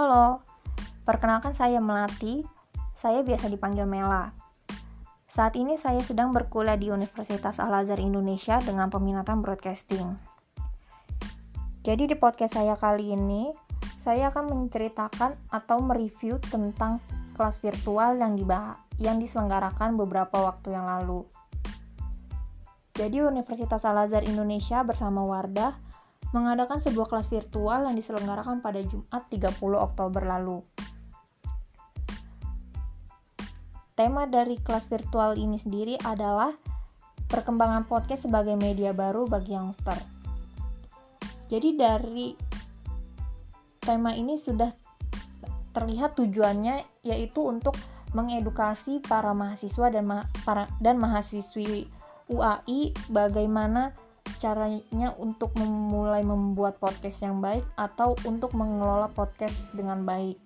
Halo, perkenalkan saya Melati. Saya biasa dipanggil Mela. Saat ini saya sedang berkuliah di Universitas Al-Azhar Indonesia dengan peminatan broadcasting. Jadi di podcast saya kali ini, saya akan menceritakan atau mereview tentang kelas virtual yang dibahas yang diselenggarakan beberapa waktu yang lalu. Jadi Universitas Al-Azhar Indonesia bersama Wardah mengadakan sebuah kelas virtual yang diselenggarakan pada Jumat 30 Oktober lalu. Tema dari kelas virtual ini sendiri adalah perkembangan podcast sebagai media baru bagi youngster. Jadi dari tema ini sudah terlihat tujuannya yaitu untuk mengedukasi para mahasiswa dan ma para dan mahasiswi UAI bagaimana caranya untuk memulai membuat podcast yang baik atau untuk mengelola podcast dengan baik.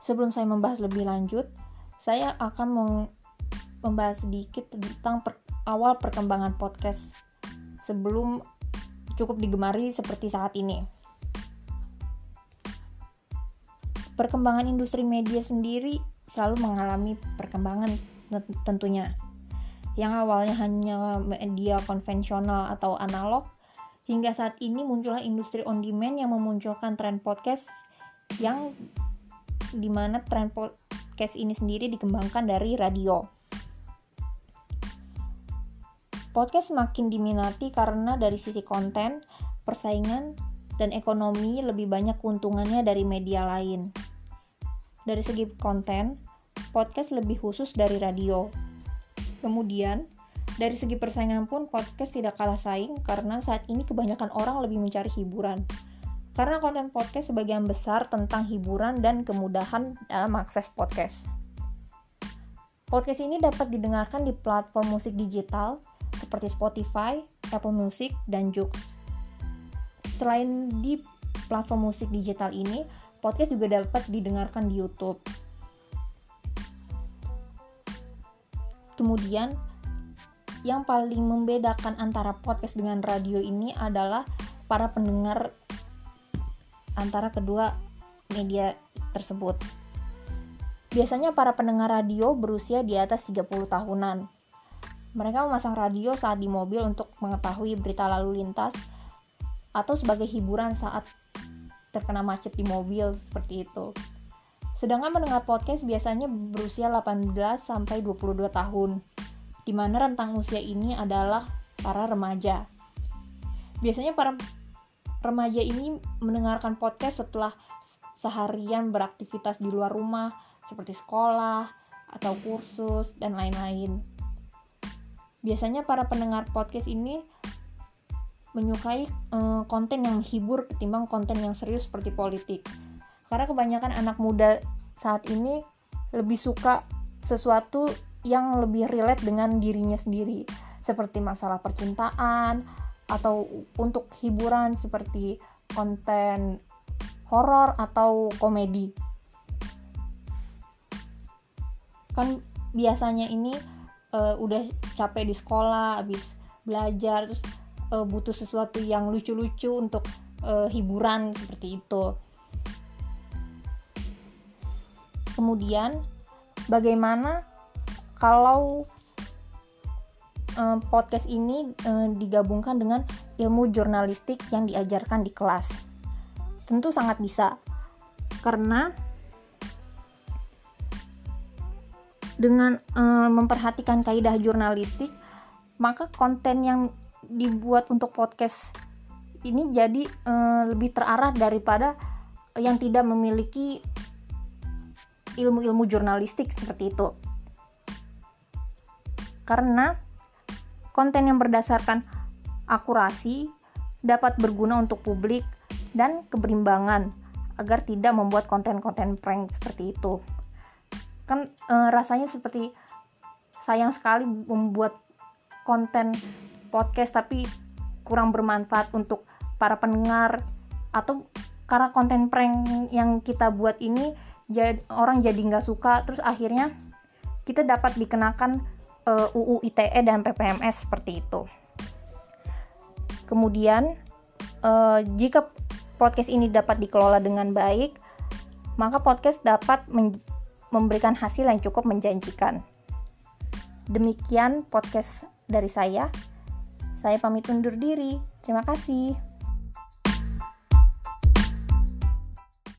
Sebelum saya membahas lebih lanjut, saya akan membahas sedikit tentang per awal perkembangan podcast sebelum cukup digemari seperti saat ini. Perkembangan industri media sendiri selalu mengalami perkembangan tentunya. Yang awalnya hanya media konvensional atau analog, hingga saat ini muncullah industri on demand yang memunculkan tren podcast yang di mana tren podcast ini sendiri dikembangkan dari radio. Podcast semakin diminati karena dari sisi konten, persaingan, dan ekonomi lebih banyak keuntungannya dari media lain. Dari segi konten, podcast lebih khusus dari radio. Kemudian, dari segi persaingan pun podcast tidak kalah saing karena saat ini kebanyakan orang lebih mencari hiburan karena konten podcast sebagian besar tentang hiburan dan kemudahan dalam akses podcast. Podcast ini dapat didengarkan di platform musik digital seperti Spotify, Apple Music, dan Joox. Selain di platform musik digital ini, podcast juga dapat didengarkan di YouTube. Kemudian, yang paling membedakan antara podcast dengan radio ini adalah para pendengar antara kedua media tersebut. Biasanya para pendengar radio berusia di atas 30 tahunan. Mereka memasang radio saat di mobil untuk mengetahui berita lalu lintas atau sebagai hiburan saat terkena macet di mobil seperti itu. Sedangkan mendengar podcast biasanya berusia 18 sampai 22 tahun, di mana rentang usia ini adalah para remaja. Biasanya para Remaja ini mendengarkan podcast setelah seharian beraktivitas di luar rumah, seperti sekolah atau kursus, dan lain-lain. Biasanya para pendengar podcast ini menyukai uh, konten yang menghibur ketimbang konten yang serius seperti politik. Karena kebanyakan anak muda saat ini lebih suka sesuatu yang lebih relate dengan dirinya sendiri, seperti masalah percintaan, atau untuk hiburan seperti konten horor atau komedi. Kan biasanya ini uh, udah capek di sekolah, habis belajar terus uh, butuh sesuatu yang lucu-lucu untuk uh, hiburan seperti itu. Kemudian bagaimana kalau um, podcast ini um, digabungkan dengan ilmu jurnalistik yang diajarkan di kelas. Tentu sangat bisa, karena dengan um, memperhatikan kaidah jurnalistik, maka konten yang dibuat untuk podcast ini jadi lebih terarah daripada yang tidak memiliki ilmu-ilmu jurnalistik seperti itu. Karena Konten yang berdasarkan akurasi dapat berguna untuk publik dan keberimbangan agar tidak membuat konten-konten prank seperti itu. Kan e, rasanya seperti sayang sekali membuat konten podcast tapi kurang bermanfaat untuk para pendengar atau karena konten prank yang kita buat ini jadi orang jadi nggak suka terus akhirnya kita dapat dikenakan uh, eh, UU ITE dan PPMS seperti itu. Kemudian uh, jika podcast ini dapat dikelola dengan baik, maka podcast dapat memberikan hasil yang cukup menjanjikan. Demikian podcast dari saya. Saya pamit undur diri. Terima kasih.